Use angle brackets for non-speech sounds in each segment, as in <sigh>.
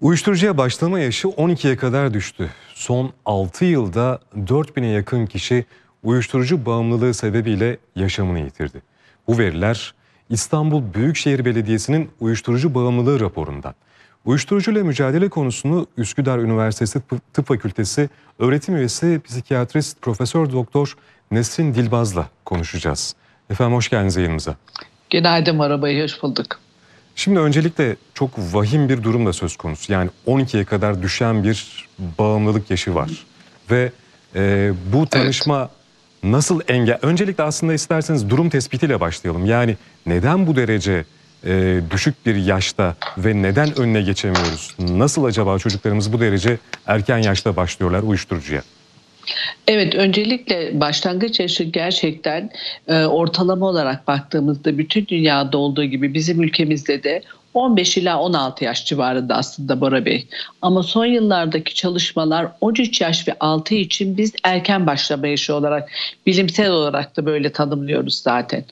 Uyuşturucuya başlama yaşı 12'ye kadar düştü. Son 6 yılda 4000'e yakın kişi uyuşturucu bağımlılığı sebebiyle yaşamını yitirdi. Bu veriler İstanbul Büyükşehir Belediyesi'nin uyuşturucu bağımlılığı raporundan. Uyuşturucuyla mücadele konusunu Üsküdar Üniversitesi Tıp Fakültesi öğretim üyesi psikiyatrist Profesör Doktor Nesrin Dilbaz'la konuşacağız. Efendim hoş geldiniz yayınımıza. Günaydın arabayı hoş bulduk. Şimdi öncelikle çok vahim bir durum da söz konusu. Yani 12'ye kadar düşen bir bağımlılık yaşı var. Ve e, bu tanışma evet. nasıl engel... Öncelikle aslında isterseniz durum tespitiyle başlayalım. Yani neden bu derece e, düşük bir yaşta ve neden önüne geçemiyoruz? Nasıl acaba çocuklarımız bu derece erken yaşta başlıyorlar uyuşturucuya? Evet, öncelikle başlangıç yaşı gerçekten e, ortalama olarak baktığımızda bütün dünyada olduğu gibi bizim ülkemizde de 15 ila 16 yaş civarında aslında Bora Bey. Ama son yıllardaki çalışmalar 13 yaş ve 6 için biz erken başlama yaşı olarak bilimsel olarak da böyle tanımlıyoruz zaten.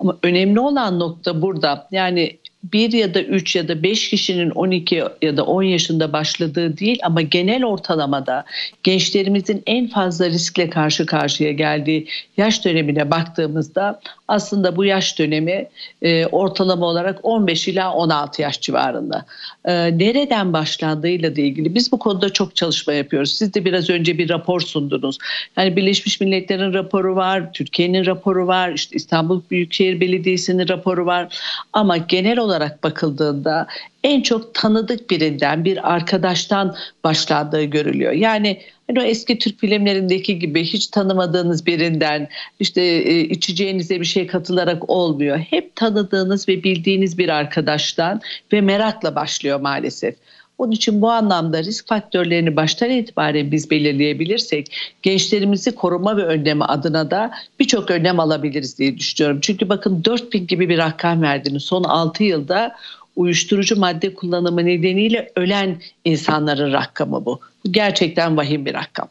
Ama önemli olan nokta burada. Yani bir ya da üç ya da beş kişinin 12 ya da 10 yaşında başladığı değil ama genel ortalamada gençlerimizin en fazla riskle karşı karşıya geldiği yaş dönemine baktığımızda aslında bu yaş dönemi e, ortalama olarak 15 ila 16 yaş civarında. E, nereden başlandığıyla da ilgili biz bu konuda çok çalışma yapıyoruz. Siz de biraz önce bir rapor sundunuz. Yani Birleşmiş Milletler'in raporu var, Türkiye'nin raporu var, işte İstanbul Büyükşehir Belediyesi'nin raporu var. Ama genel olarak bakıldığında en çok tanıdık birinden, bir arkadaştan başlandığı görülüyor. Yani Hani o eski Türk filmlerindeki gibi hiç tanımadığınız birinden işte e, içeceğinize bir şey katılarak olmuyor. Hep tanıdığınız ve bildiğiniz bir arkadaştan ve merakla başlıyor maalesef. Onun için bu anlamda risk faktörlerini baştan itibaren biz belirleyebilirsek gençlerimizi koruma ve önleme adına da birçok önlem alabiliriz diye düşünüyorum. Çünkü bakın 4000 gibi bir rakam verdiniz. Son 6 yılda uyuşturucu madde kullanımı nedeniyle ölen insanların rakamı bu. Gerçekten vahim bir rakam.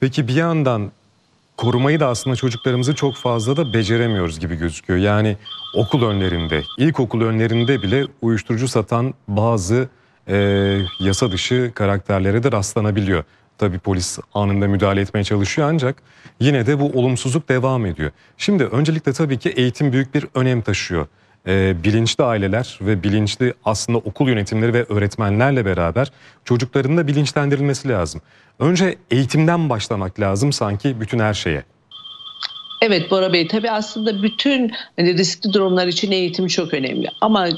Peki bir yandan korumayı da aslında çocuklarımızı çok fazla da beceremiyoruz gibi gözüküyor. Yani okul önlerinde, ilkokul önlerinde bile uyuşturucu satan bazı e, yasa dışı karakterlere de rastlanabiliyor. Tabii polis anında müdahale etmeye çalışıyor ancak yine de bu olumsuzluk devam ediyor. Şimdi öncelikle tabii ki eğitim büyük bir önem taşıyor e, bilinçli aileler ve bilinçli aslında okul yönetimleri ve öğretmenlerle beraber çocukların da bilinçlendirilmesi lazım. Önce eğitimden başlamak lazım sanki bütün her şeye. Evet Bora Bey tabii aslında bütün hani riskli durumlar için eğitim çok önemli. Ama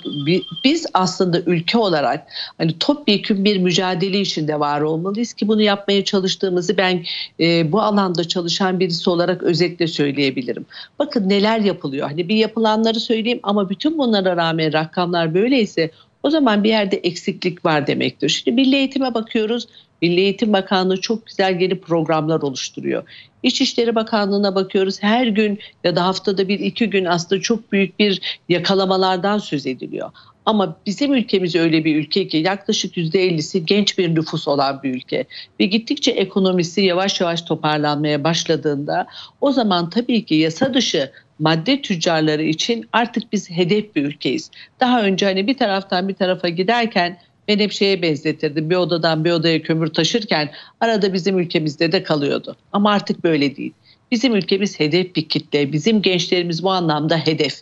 biz aslında ülke olarak hani topyekun bir mücadele içinde var olmalıyız ki bunu yapmaya çalıştığımızı ben e, bu alanda çalışan birisi olarak özetle söyleyebilirim. Bakın neler yapılıyor. Hani bir yapılanları söyleyeyim ama bütün bunlara rağmen rakamlar böyleyse o zaman bir yerde eksiklik var demektir. Şimdi milli eğitime bakıyoruz. Milli Eğitim Bakanlığı çok güzel yeni programlar oluşturuyor. İçişleri Bakanlığı'na bakıyoruz. Her gün ya da haftada bir iki gün aslında çok büyük bir yakalamalardan söz ediliyor. Ama bizim ülkemiz öyle bir ülke ki yaklaşık %50'si genç bir nüfus olan bir ülke. Ve gittikçe ekonomisi yavaş yavaş toparlanmaya başladığında o zaman tabii ki yasa dışı madde tüccarları için artık biz hedef bir ülkeyiz. Daha önce hani bir taraftan bir tarafa giderken ben hep şeye benzetirdim. Bir odadan bir odaya kömür taşırken arada bizim ülkemizde de kalıyordu. Ama artık böyle değil. Bizim ülkemiz hedef bir kitle. Bizim gençlerimiz bu anlamda hedef.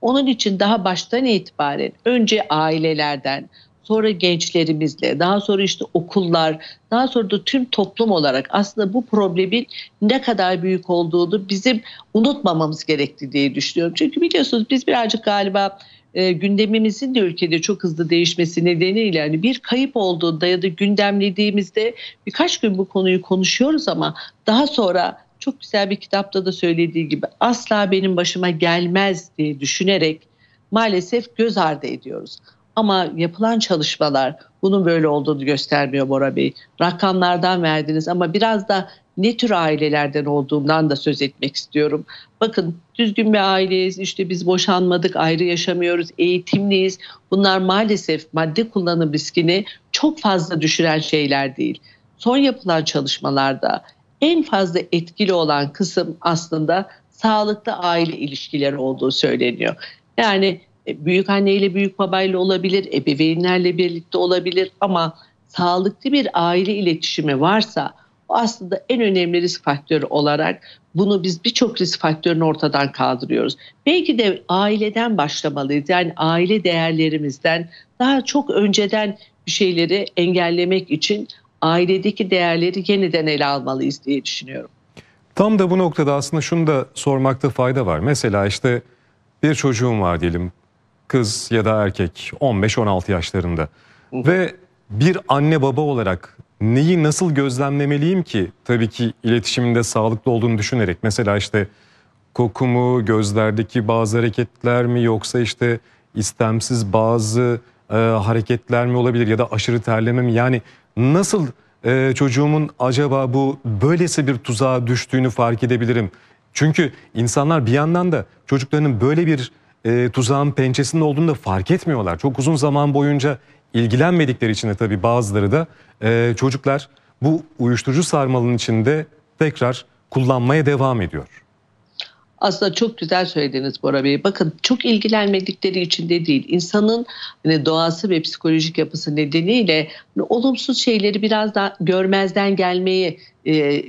Onun için daha baştan itibaren önce ailelerden, sonra gençlerimizle, daha sonra işte okullar, daha sonra da tüm toplum olarak aslında bu problemin ne kadar büyük olduğunu bizim unutmamamız gerektiği diye düşünüyorum. Çünkü biliyorsunuz biz birazcık galiba e, gündemimizin de ülkede çok hızlı değişmesi nedeniyle yani bir kayıp olduğunda ya da gündemlediğimizde birkaç gün bu konuyu konuşuyoruz ama daha sonra çok güzel bir kitapta da söylediği gibi asla benim başıma gelmez diye düşünerek maalesef göz ardı ediyoruz. Ama yapılan çalışmalar bunun böyle olduğunu göstermiyor Bora Bey. Rakamlardan verdiniz ama biraz da ne tür ailelerden olduğumdan da söz etmek istiyorum. Bakın düzgün bir aileyiz, işte biz boşanmadık, ayrı yaşamıyoruz, eğitimliyiz. Bunlar maalesef madde kullanım riskini çok fazla düşüren şeyler değil. Son yapılan çalışmalarda en fazla etkili olan kısım aslında sağlıklı aile ilişkileri olduğu söyleniyor. Yani Büyük anneyle büyük babayla olabilir, ebeveynlerle birlikte olabilir ama sağlıklı bir aile iletişimi varsa o aslında en önemli risk faktörü olarak bunu biz birçok risk faktörünü ortadan kaldırıyoruz. Belki de aileden başlamalıyız. Yani aile değerlerimizden daha çok önceden bir şeyleri engellemek için ailedeki değerleri yeniden ele almalıyız diye düşünüyorum. Tam da bu noktada aslında şunu da sormakta fayda var. Mesela işte bir çocuğum var diyelim. Kız ya da erkek 15-16 yaşlarında. Ve bir anne baba olarak neyi nasıl gözlemlemeliyim ki? Tabii ki iletişiminde sağlıklı olduğunu düşünerek. Mesela işte koku mu, gözlerdeki bazı hareketler mi yoksa işte istemsiz bazı e, hareketler mi olabilir ya da aşırı terleme mi? Yani nasıl e, çocuğumun acaba bu böylesi bir tuzağa düştüğünü fark edebilirim? Çünkü insanlar bir yandan da çocuklarının böyle bir e, tuzağın pençesinde olduğunu da fark etmiyorlar. Çok uzun zaman boyunca ilgilenmedikleri için de tabii bazıları da e, çocuklar bu uyuşturucu sarmalın içinde tekrar kullanmaya devam ediyor. Aslında çok güzel söylediniz Bora Bey. Bakın çok ilgilenmedikleri için de değil. İnsanın hani doğası ve psikolojik yapısı nedeniyle hani olumsuz şeyleri biraz daha görmezden gelmeyi e,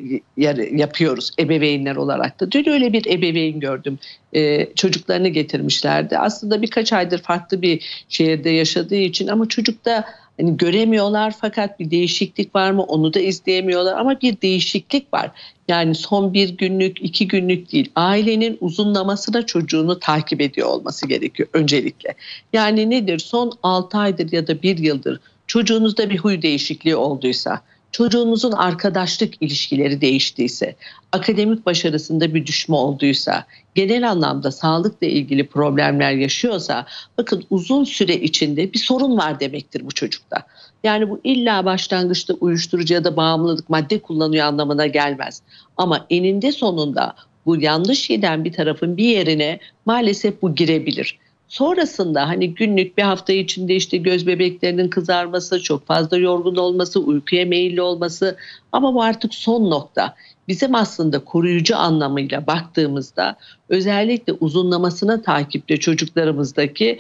yapıyoruz ebeveynler olarak da. Dün öyle bir ebeveyn gördüm. E, çocuklarını getirmişlerdi. Aslında birkaç aydır farklı bir şehirde yaşadığı için ama çocukta hani göremiyorlar fakat bir değişiklik var mı onu da izleyemiyorlar ama bir değişiklik var. Yani son bir günlük, iki günlük değil. Ailenin uzunlamasına çocuğunu takip ediyor olması gerekiyor öncelikle. Yani nedir? Son 6 aydır ya da bir yıldır çocuğunuzda bir huy değişikliği olduysa, çocuğunuzun arkadaşlık ilişkileri değiştiyse, akademik başarısında bir düşme olduysa, genel anlamda sağlıkla ilgili problemler yaşıyorsa, bakın uzun süre içinde bir sorun var demektir bu çocukta. Yani bu illa başlangıçta uyuşturucu ya da bağımlılık madde kullanıyor anlamına gelmez. Ama eninde sonunda bu yanlış giden bir tarafın bir yerine maalesef bu girebilir. Sonrasında hani günlük bir hafta içinde işte göz bebeklerinin kızarması, çok fazla yorgun olması, uykuya meyilli olması ama bu artık son nokta. Bizim aslında koruyucu anlamıyla baktığımızda özellikle uzunlamasına takipte çocuklarımızdaki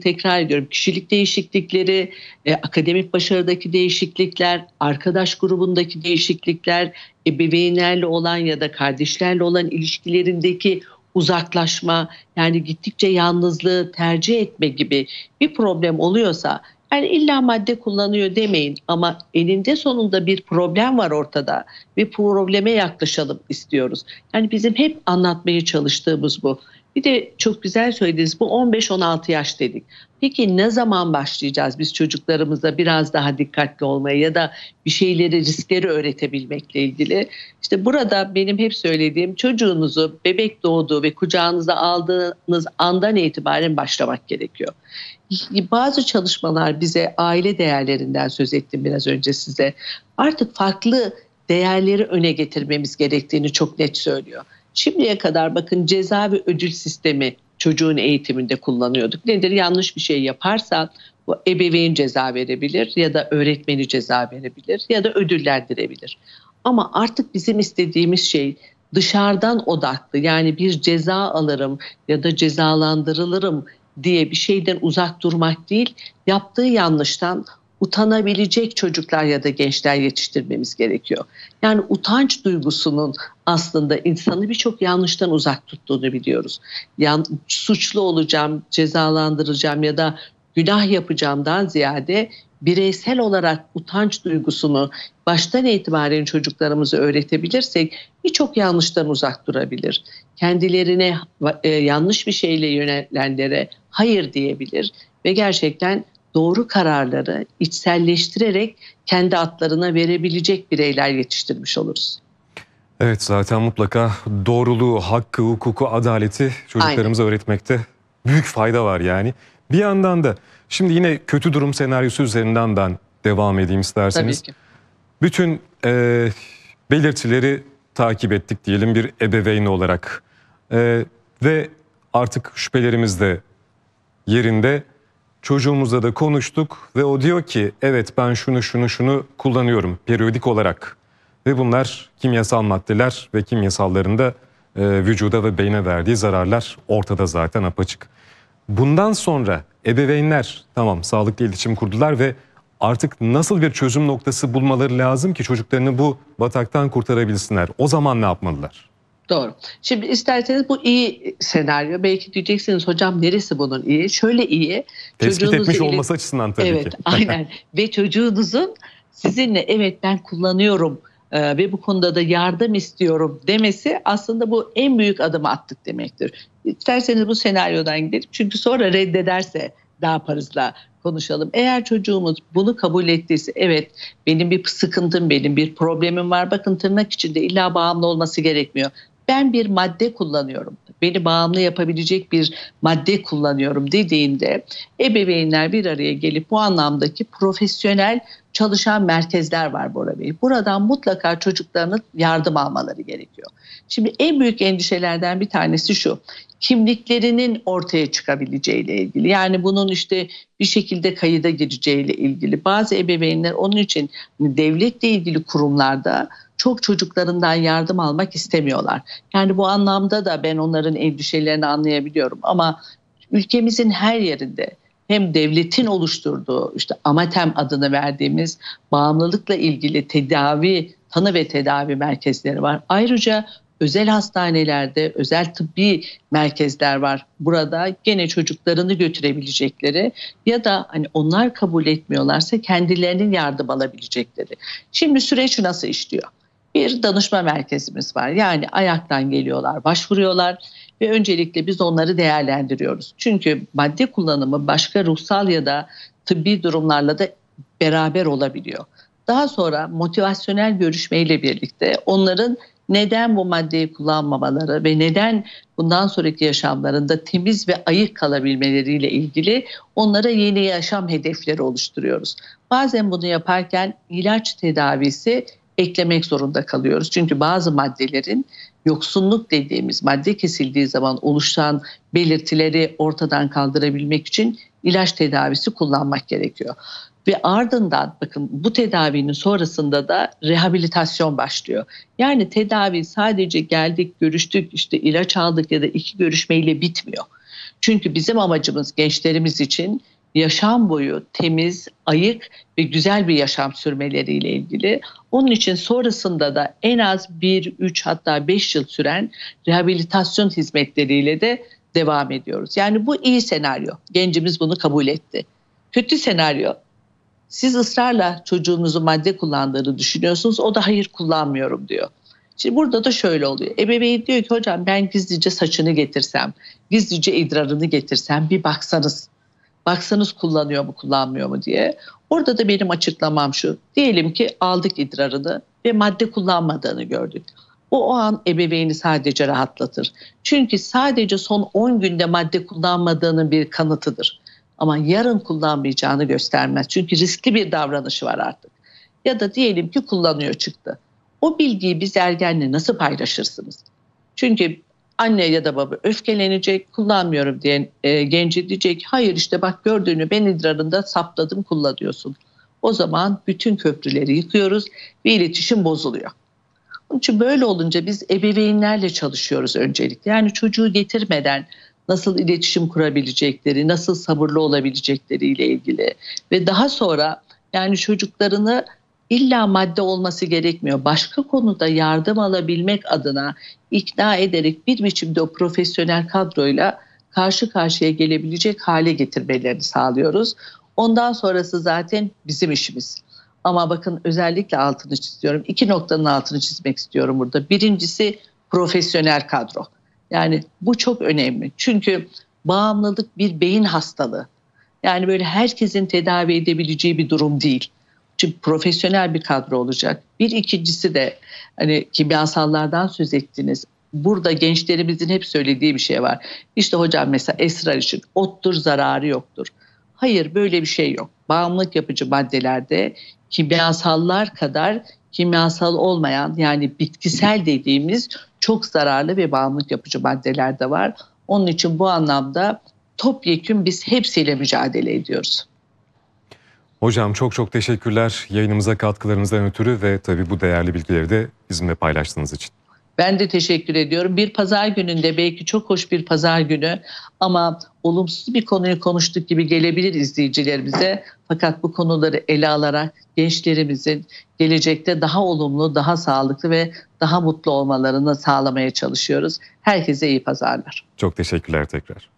tekrar ediyorum kişilik değişiklikleri, e, akademik başarıdaki değişiklikler, arkadaş grubundaki değişiklikler, ebeveynlerle olan ya da kardeşlerle olan ilişkilerindeki uzaklaşma yani gittikçe yalnızlığı tercih etme gibi bir problem oluyorsa yani illa madde kullanıyor demeyin ama eninde sonunda bir problem var ortada ve probleme yaklaşalım istiyoruz. Yani bizim hep anlatmaya çalıştığımız bu. Bir de çok güzel söylediniz bu 15-16 yaş dedik. Peki ne zaman başlayacağız biz çocuklarımıza biraz daha dikkatli olmaya ya da bir şeyleri riskleri öğretebilmekle ilgili? İşte burada benim hep söylediğim çocuğunuzu bebek doğduğu ve kucağınıza aldığınız andan itibaren başlamak gerekiyor. Bazı çalışmalar bize aile değerlerinden söz ettim biraz önce size. Artık farklı değerleri öne getirmemiz gerektiğini çok net söylüyor. Şimdiye kadar bakın ceza ve ödül sistemi çocuğun eğitiminde kullanıyorduk. Nedir? Yanlış bir şey yaparsan bu ebeveyn ceza verebilir ya da öğretmeni ceza verebilir ya da ödüllendirebilir. Ama artık bizim istediğimiz şey dışarıdan odaklı yani bir ceza alırım ya da cezalandırılırım diye bir şeyden uzak durmak değil, yaptığı yanlıştan utanabilecek çocuklar ya da gençler yetiştirmemiz gerekiyor. Yani utanç duygusunun aslında insanı birçok yanlıştan uzak tuttuğunu biliyoruz. Yan, suçlu olacağım, cezalandıracağım ya da günah yapacağımdan ziyade bireysel olarak utanç duygusunu baştan itibaren çocuklarımıza öğretebilirsek birçok yanlıştan uzak durabilir. Kendilerine e, yanlış bir şeyle yönelenlere hayır diyebilir ve gerçekten doğru kararları içselleştirerek kendi atlarına verebilecek bireyler yetiştirmiş oluruz. Evet zaten mutlaka doğruluğu, hakkı, hukuku, adaleti çocuklarımıza öğretmekte büyük fayda var yani. Bir yandan da şimdi yine kötü durum senaryosu üzerinden ben devam edeyim isterseniz. Tabii ki. Bütün e, belirtileri takip ettik diyelim bir ebeveyn olarak. E, ve artık şüphelerimiz de yerinde. Çocuğumuzla da konuştuk ve o diyor ki evet ben şunu şunu şunu kullanıyorum periyodik olarak. Ve bunlar kimyasal maddeler ve kimyasalların da e, vücuda ve beyne verdiği zararlar ortada zaten apaçık. Bundan sonra ebeveynler tamam sağlıklı iletişim kurdular ve artık nasıl bir çözüm noktası bulmaları lazım ki çocuklarını bu bataktan kurtarabilsinler. O zaman ne yapmalılar? Doğru. Şimdi isterseniz bu iyi senaryo. Belki diyeceksiniz hocam neresi bunun iyi? Şöyle iyi. Tespit etmiş ilgili- olması açısından tabii evet, ki. aynen. <laughs> Ve çocuğunuzun sizinle evet ben kullanıyorum e, ve bu konuda da yardım istiyorum demesi aslında bu en büyük adımı attık demektir. İsterseniz bu senaryodan gidelim. Çünkü sonra reddederse ne yaparızla konuşalım. Eğer çocuğumuz bunu kabul ettiyse evet benim bir sıkıntım, benim bir problemim var. Bakın tırnak içinde illa bağımlı olması gerekmiyor. Ben bir madde kullanıyorum. Beni bağımlı yapabilecek bir madde kullanıyorum dediğinde ebeveynler bir araya gelip bu anlamdaki profesyonel çalışan merkezler var Bora Bey. Buradan mutlaka çocuklarının yardım almaları gerekiyor. Şimdi en büyük endişelerden bir tanesi şu. Kimliklerinin ortaya çıkabileceğiyle ilgili. Yani bunun işte bir şekilde kayıda gireceğiyle ilgili. Bazı ebeveynler onun için devletle ilgili kurumlarda çok çocuklarından yardım almak istemiyorlar. Yani bu anlamda da ben onların endişelerini anlayabiliyorum ama ülkemizin her yerinde hem devletin oluşturduğu işte AMATEM adını verdiğimiz bağımlılıkla ilgili tedavi, tanı ve tedavi merkezleri var. Ayrıca özel hastanelerde özel tıbbi merkezler var. Burada gene çocuklarını götürebilecekleri ya da hani onlar kabul etmiyorlarsa kendilerinin yardım alabilecekleri. Şimdi süreç nasıl işliyor? Bir danışma merkezimiz var. Yani ayaktan geliyorlar, başvuruyorlar ve öncelikle biz onları değerlendiriyoruz. Çünkü madde kullanımı başka ruhsal ya da tıbbi durumlarla da beraber olabiliyor. Daha sonra motivasyonel görüşmeyle birlikte onların neden bu maddeyi kullanmamaları ve neden bundan sonraki yaşamlarında temiz ve ayık kalabilmeleriyle ilgili onlara yeni yaşam hedefleri oluşturuyoruz. Bazen bunu yaparken ilaç tedavisi eklemek zorunda kalıyoruz. Çünkü bazı maddelerin yoksunluk dediğimiz madde kesildiği zaman oluşan belirtileri ortadan kaldırabilmek için ilaç tedavisi kullanmak gerekiyor. Ve ardından bakın bu tedavinin sonrasında da rehabilitasyon başlıyor. Yani tedavi sadece geldik, görüştük, işte ilaç aldık ya da iki görüşmeyle bitmiyor. Çünkü bizim amacımız gençlerimiz için yaşam boyu temiz, ayık ve güzel bir yaşam sürmeleriyle ilgili. Onun için sonrasında da en az 1, 3 hatta 5 yıl süren rehabilitasyon hizmetleriyle de devam ediyoruz. Yani bu iyi senaryo. Gencimiz bunu kabul etti. Kötü senaryo. Siz ısrarla çocuğunuzun madde kullandığını düşünüyorsunuz. O da hayır kullanmıyorum diyor. Şimdi burada da şöyle oluyor. Ebeveyn diyor ki hocam ben gizlice saçını getirsem, gizlice idrarını getirsem bir baksanız. Baksanız kullanıyor mu kullanmıyor mu diye. Orada da benim açıklamam şu. Diyelim ki aldık idrarını ve madde kullanmadığını gördük. O o an ebeveyni sadece rahatlatır. Çünkü sadece son 10 günde madde kullanmadığının bir kanıtıdır. Ama yarın kullanmayacağını göstermez. Çünkü riskli bir davranışı var artık. Ya da diyelim ki kullanıyor çıktı. O bilgiyi biz ergenle nasıl paylaşırsınız? Çünkü anne ya da baba öfkelenecek, kullanmıyorum diyen e, genci diyecek hayır işte bak gördüğünü ben idrarında sapladım kullanıyorsun. O zaman bütün köprüleri yıkıyoruz ve iletişim bozuluyor. Onun için böyle olunca biz ebeveynlerle çalışıyoruz öncelikle. Yani çocuğu getirmeden nasıl iletişim kurabilecekleri, nasıl sabırlı olabilecekleriyle ilgili ve daha sonra yani çocuklarını illa madde olması gerekmiyor. Başka konuda yardım alabilmek adına ikna ederek bir biçimde o profesyonel kadroyla karşı karşıya gelebilecek hale getirmelerini sağlıyoruz. Ondan sonrası zaten bizim işimiz. Ama bakın özellikle altını çiziyorum. İki noktanın altını çizmek istiyorum burada. Birincisi profesyonel kadro. Yani bu çok önemli. Çünkü bağımlılık bir beyin hastalığı. Yani böyle herkesin tedavi edebileceği bir durum değil. Çünkü profesyonel bir kadro olacak. Bir ikincisi de hani kimyasallardan söz ettiniz. Burada gençlerimizin hep söylediği bir şey var. İşte hocam mesela esrar için ottur zararı yoktur. Hayır böyle bir şey yok. Bağımlılık yapıcı maddelerde kimyasallar kadar kimyasal olmayan yani bitkisel dediğimiz çok zararlı ve bağımlılık yapıcı maddeler de var. Onun için bu anlamda topyekün biz hepsiyle mücadele ediyoruz. Hocam çok çok teşekkürler yayınımıza katkılarınızdan ötürü ve tabii bu değerli bilgileri de bizimle paylaştığınız için. Ben de teşekkür ediyorum. Bir pazar gününde belki çok hoş bir pazar günü ama olumsuz bir konuyu konuştuk gibi gelebilir izleyicilerimize. Fakat bu konuları ele alarak gençlerimizin gelecekte daha olumlu, daha sağlıklı ve daha mutlu olmalarını sağlamaya çalışıyoruz. Herkese iyi pazarlar. Çok teşekkürler tekrar.